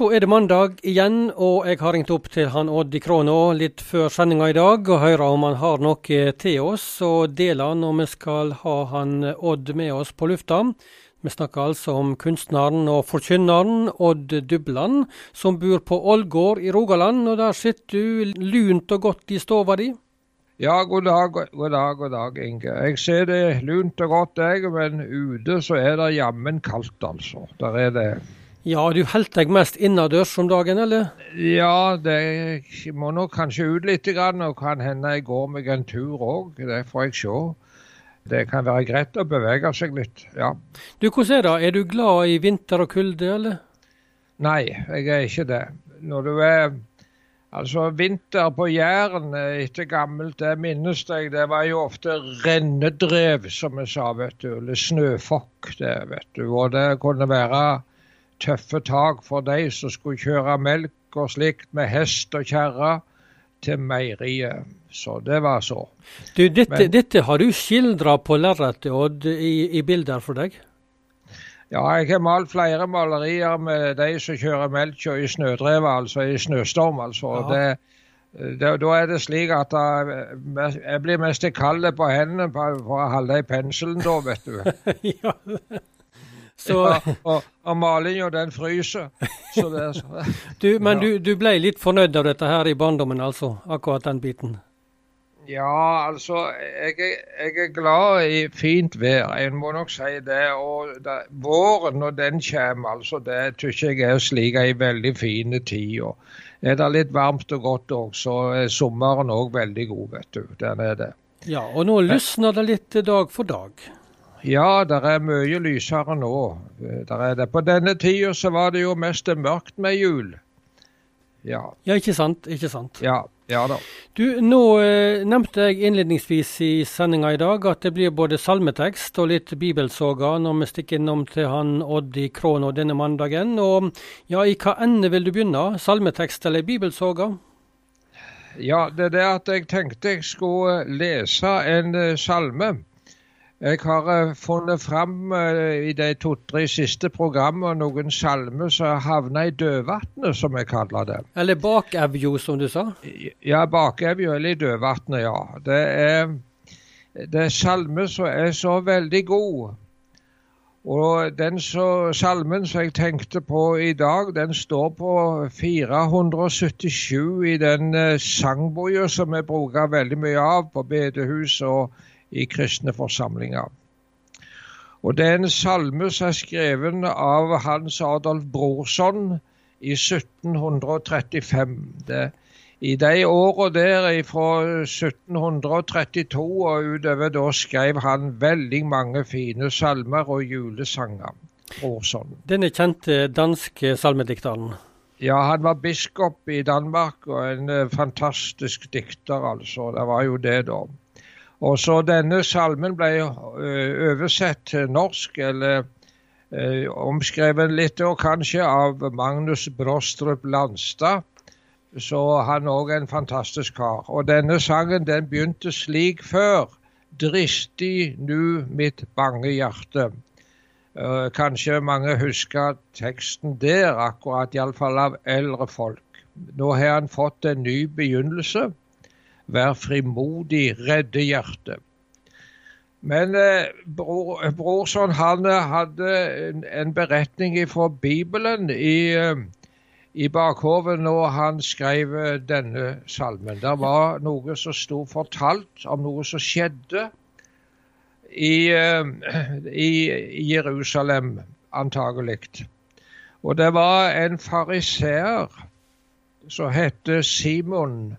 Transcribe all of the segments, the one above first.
så er det mandag igjen, og jeg har ringt opp til han Odd i Kråna litt før sendinga i dag og hører om han har noe til oss og deler når vi skal ha han Odd med oss på lufta. Vi snakker altså om kunstneren og forkynneren Odd Dubland, som bor på Ålgård i Rogaland. Og der sitter du lunt og godt i stova di? Ja, god dag, god dag, god dag, Inge. Jeg ser det lunt og godt, jeg, men ute så er det jammen kaldt, altså. Der er det ja, du holder deg mest innendørs om dagen, eller? Ja, det må nok kanskje ut litt, og kan hende jeg går meg en tur òg. Det får jeg se. Det kan være greit å bevege seg litt, ja. Du, Hvordan er det? Er du glad i vinter og kulde, eller? Nei, jeg er ikke det. Når du er Altså, vinter på Jæren etter gammelt, det minnes jeg. Det var jo ofte rennedrev, som jeg sa, vet du. Eller snøfokk, det, vet du. Og det kunne være tøffe tak for de som skulle kjøre melk og slikt med hest og kjerre til meieriet. Så det var så. Du, dette, Men, dette har du skildra på lerretet, Odd, i, i, bilder for deg? Ja, jeg har malt flere malerier med de som kjører melka i snødrevet, altså i snøstorm. altså. Det, det, da er det slik at jeg blir mest kald på hendene for å holde i penselen da, vet du. ja. Så... Og, og malinga, den fryser. så det du, men du, du, ble litt fornøyd av dette her i barndommen, altså? Akkurat den biten? Ja, altså jeg, jeg, er glad i fint vær, en må nok si det. Og da, våren når den kommer, altså, det syns jeg er slik ei veldig fin tid. Og er det litt varmt og godt òg, så er sommeren òg veldig god, vet du. Den er det. Ja, og nå lysner det litt dag for dag. Ja, det er mye lysere nå. Der er det. På denne tida så var det jo mest mørkt med jul. Ja. ja, ikke sant. Ikke sant. Ja, ja da. Du, Nå eh, nevnte jeg innledningsvis i sendinga i dag at det blir både salmetekst og litt bibelsoga når vi stikker innom til han Odd i Kråna denne mandagen. Og ja, i hva ende vil du begynne? Salmetekst eller bibelsoga? Ja, det er det at jeg tenkte jeg skulle lese en uh, salme. Jeg har uh, funnet fram uh, i de to-tre siste programmene noen salmer som havna i dødvannet, som jeg kaller det. Eller bakevjo, som du sa? Ja, bakevjo eller i dødvannet, ja. Det er, det er salmer som er så veldig gode. Og den så, salmen som jeg tenkte på i dag, den står på 477 i den uh, sangboka som vi bruker veldig mye av på bedehus og i kristne forsamlinger. Og Det er en salme som er skrevet av Hans Adolf Brorson i 1735. Det, I de årene der fra 1732 og utover da skrev han veldig mange fine salmer og julesanger. Brorson. Denne kjente danske salmedikteren? Ja, han var biskop i Danmark og en eh, fantastisk dikter, altså. Det var jo det, da. Og så denne salmen ble oversett til norsk, eller eh, omskrevet litt og kanskje, av Magnus Brostrup Landstad. Så han òg er en fantastisk kar. Og denne sangen den begynte slik før. Dristig nu mitt bange hjerte. Uh, kanskje mange husker teksten der, akkurat iallfall av eldre folk. Nå har han fått en ny begynnelse. Vær frimodig, redde hjertet. Men eh, bror, Brorson han eh, hadde en, en beretning fra Bibelen i, eh, i bakhovet når han skrev eh, denne salmen. Det var noe som sto fortalt om noe som skjedde i, i Jerusalem, antagelig. Og det var en fariseer som het Simon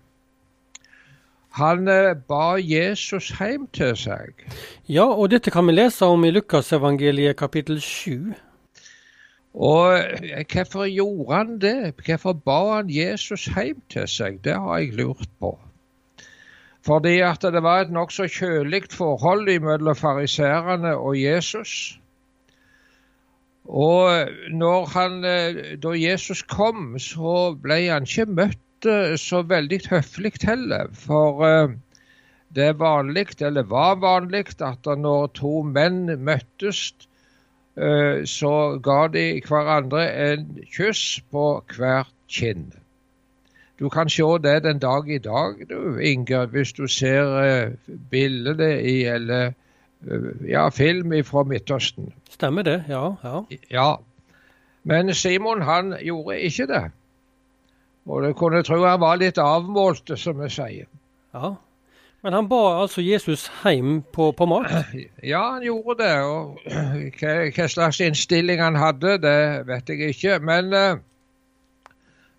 han eh, ba Jesus hjem til seg. Ja, og dette kan vi lese om i Lukasevangeliet kapittel 7. Og eh, hvorfor gjorde han det? Hvorfor ba han Jesus hjem til seg? Det har jeg lurt på. Fordi at det var et nokså kjølig forhold mellom fariserene og Jesus. Og når han, eh, da Jesus kom, så ble han ikke møtt så veldig høflig heller. For uh, det er vanlig, eller var vanlig, at når to menn møttes eh, så ga de hverandre en kyss på hvert kinn. Du kan se det den dag i dag, du, Inger, hvis du ser bildene i eller ja, film fra Midtøsten. Stemmer det, ja, ja. Ja, Men Simon han gjorde ikke det. Og du kunne tro han var litt avmålt, som vi sier. Ja, Men han ba altså Jesus hjem på, på mat? Ja, han gjorde det. og Hva, hva slags innstilling han hadde, det vet jeg ikke. Men uh,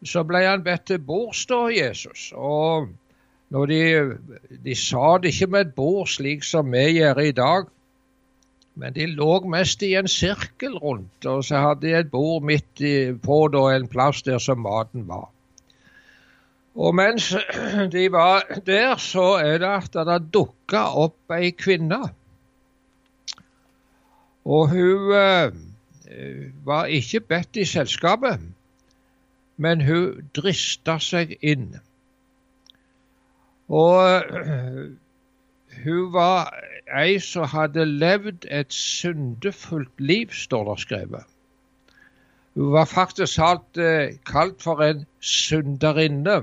så ble han bedt til bords da, Jesus. Og når de, de sa det ikke med et bord slik som vi gjør i dag, men de lå mest i en sirkel rundt, og så hadde de et bord midt i, på da, en plass der som maten var. Og mens de var der, så er det at det dukka opp ei kvinne. Og hun eh, var ikke bedt i selskapet, men hun drista seg inn. Og eh, hun var ei som hadde levd et syndefullt liv, står det skrevet. Hun var faktisk alt eh, kalt for en synderinne.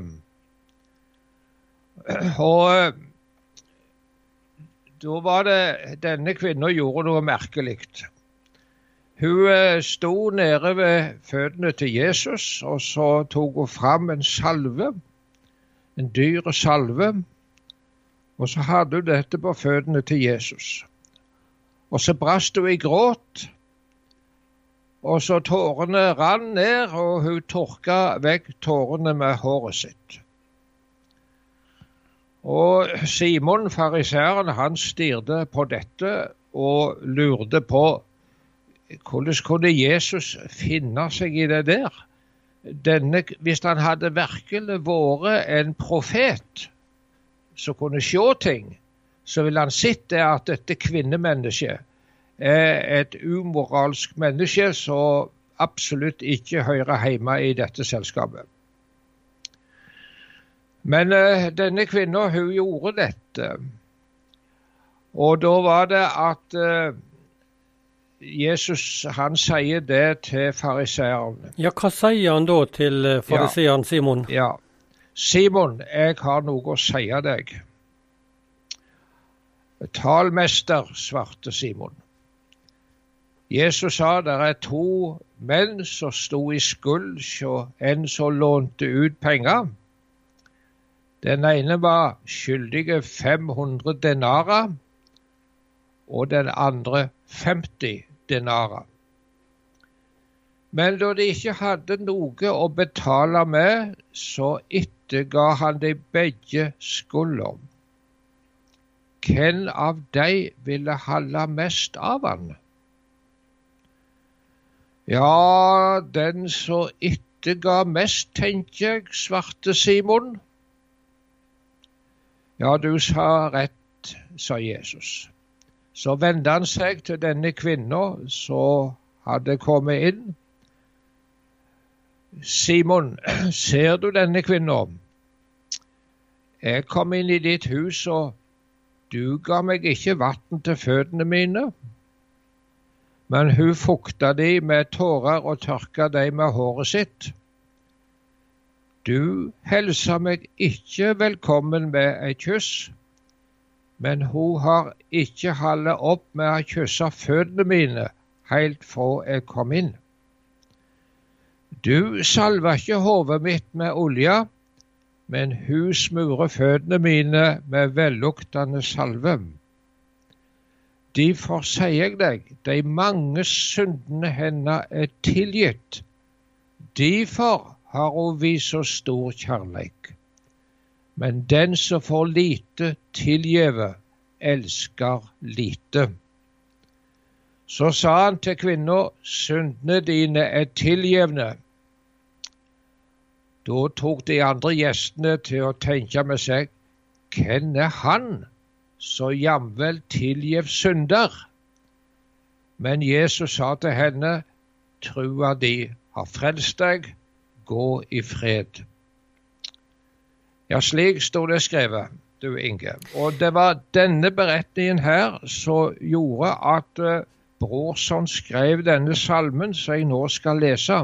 Og eh, da var det denne kvinnen gjorde noe merkelig. Hun eh, sto nede ved føttene til Jesus, og så tok hun fram en salve, en dyr salve. Og så hadde hun dette på føttene til Jesus. Og så brast hun i gråt. Og så tårene rant ned, og hun tørka vekk tårene med håret sitt. Og Simon, fariseeren, han stirret på dette og lurte på hvordan kunne Jesus finne seg i det der? Denne, hvis han hadde virkelig vært en profet som kunne se ting, så ville han sett det at dette kvinnemennesket er et umoralsk menneske som absolutt ikke hører hjemme i dette selskapet. Men uh, denne kvinnen, hun gjorde dette. Og da var det at uh, Jesus han sier det til fariseeren. Ja, hva sier han da til fariseeren fariseeren Simon? Ja. Simon, jeg har noe å si deg. Talmester, svarte Simon. Jesus sa det er to menn som sto i skuld hos en som lånte ut penger. Den ene var skyldige 500 denarer, og den andre 50 denarer. Men da de ikke hadde noe å betale med, så etterga han de begge skulda. Hvem av de ville holde mest av han? Ja, den som ikke ga mest, tenker jeg, svarte Simon. Ja, du sa rett, sa Jesus. Så vendte han seg til denne kvinna som hadde kommet inn. Simon, ser du denne kvinna? Jeg kom inn i ditt hus, og du ga meg ikke vann til føttene mine men hun fukta de med tårer og tørka de med håret sitt. Du helsa meg ikke velkommen med et kyss, men hun har ikke holdt opp med å kysse føttene mine helt fra jeg kom inn. Du salva ikke hodet mitt med olje, men hun smurer føttene mine med velluktende salve. Derfor sier jeg deg, de mange syndene hennes er tilgitt. Derfor har hun vist så stor kjærleik. Men den som får lite tilgjeve, elsker lite. Så sa han til kvinna, syndene dine er tilgjevne. Da tok de andre gjestene til å tenke med seg, hvem er han så jamvel tilgjev synder. Men Jesus sa til henne, trua di har frelst deg, gå i fred. Ja, slik sto det skrevet, du Inge. Og det var denne beretningen her som gjorde at uh, Brorson skrev denne salmen som jeg nå skal lese.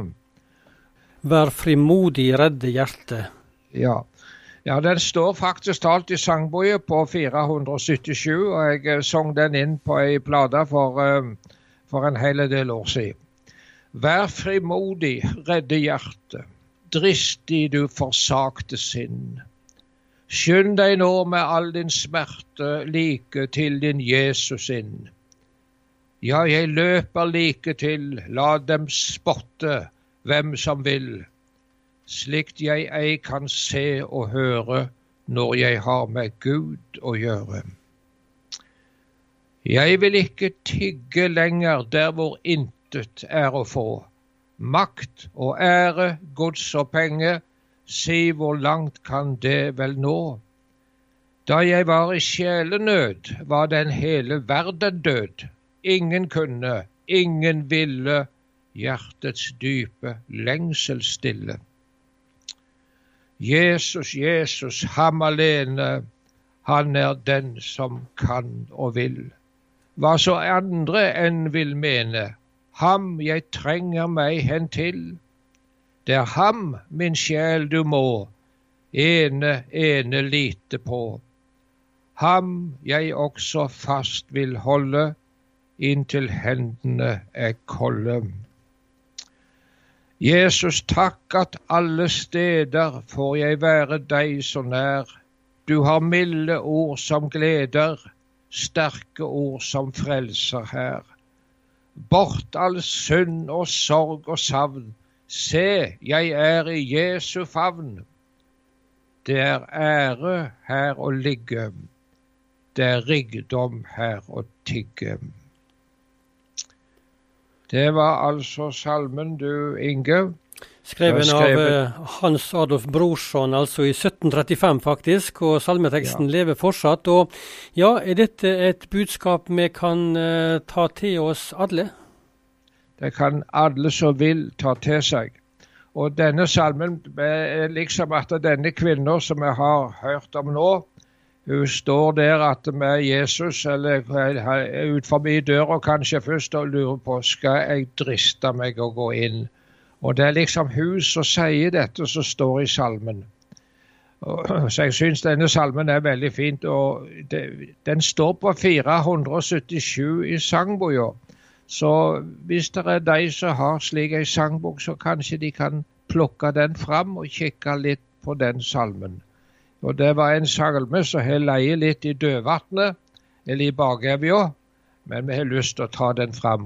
Vær frimodig, redde hjertet. Ja. Ja, den står faktisk talt i sangboka på 477, og jeg eh, sang den inn på ei plate for, eh, for en hel del år siden. Vær frimodig, redde hjertet, dristig du forsakte sinn. Skynd deg nå med all din smerte like til din Jesus inn. Ja, jeg løper like til, la dem spotte hvem som vil, slikt jeg ei kan se og høre når jeg har med Gud å gjøre. Jeg vil ikke tigge lenger der hvor intet er å få. Makt og ære, gods og penge, si hvor langt kan det vel nå? Da jeg var i sjelenød, var den hele verden død. Ingen kunne, ingen ville, hjertets dype lengsel stille. Jesus, Jesus, ham alene, han er den som kan og vil. Hva så andre enn vil mene, ham jeg trenger meg hen til. Det er ham, min sjel, du må ene, ene lite på. Ham jeg også fast vil holde, inntil hendene er kolde. Jesus, takk at alle steder får jeg være deg så nær. Du har milde ord som gleder, sterke ord som frelser her. Bort all synd og sorg og savn, se, jeg er i Jesu favn. Det er ære her å ligge, det er rikdom her å tigge. Det var altså salmen, du Inge. Skreven av uh, Hans Adolf Brorson, altså i 1735 faktisk, og salmeteksten ja. lever fortsatt. Og ja, er dette et budskap vi kan uh, ta til oss alle? Det kan alle som vil ta til seg. Og denne salmen er liksom at denne kvinnen som vi har hørt om nå, hun står der at med Jesus, eller ut forbi døra kanskje først, og lurer på skal jeg driste meg å gå inn. Og det er liksom hun som sier dette som står i salmen. Så jeg syns denne salmen er veldig fint. og det, Den står på 477 i sangboka. Så hvis det er de som har slik ei sangbok, så kanskje de kan plukke den fram og kikke litt på den salmen. Og det var en salme som har leie litt i dødvannet, eller i bakevja, men vi har lyst til å ta den fram.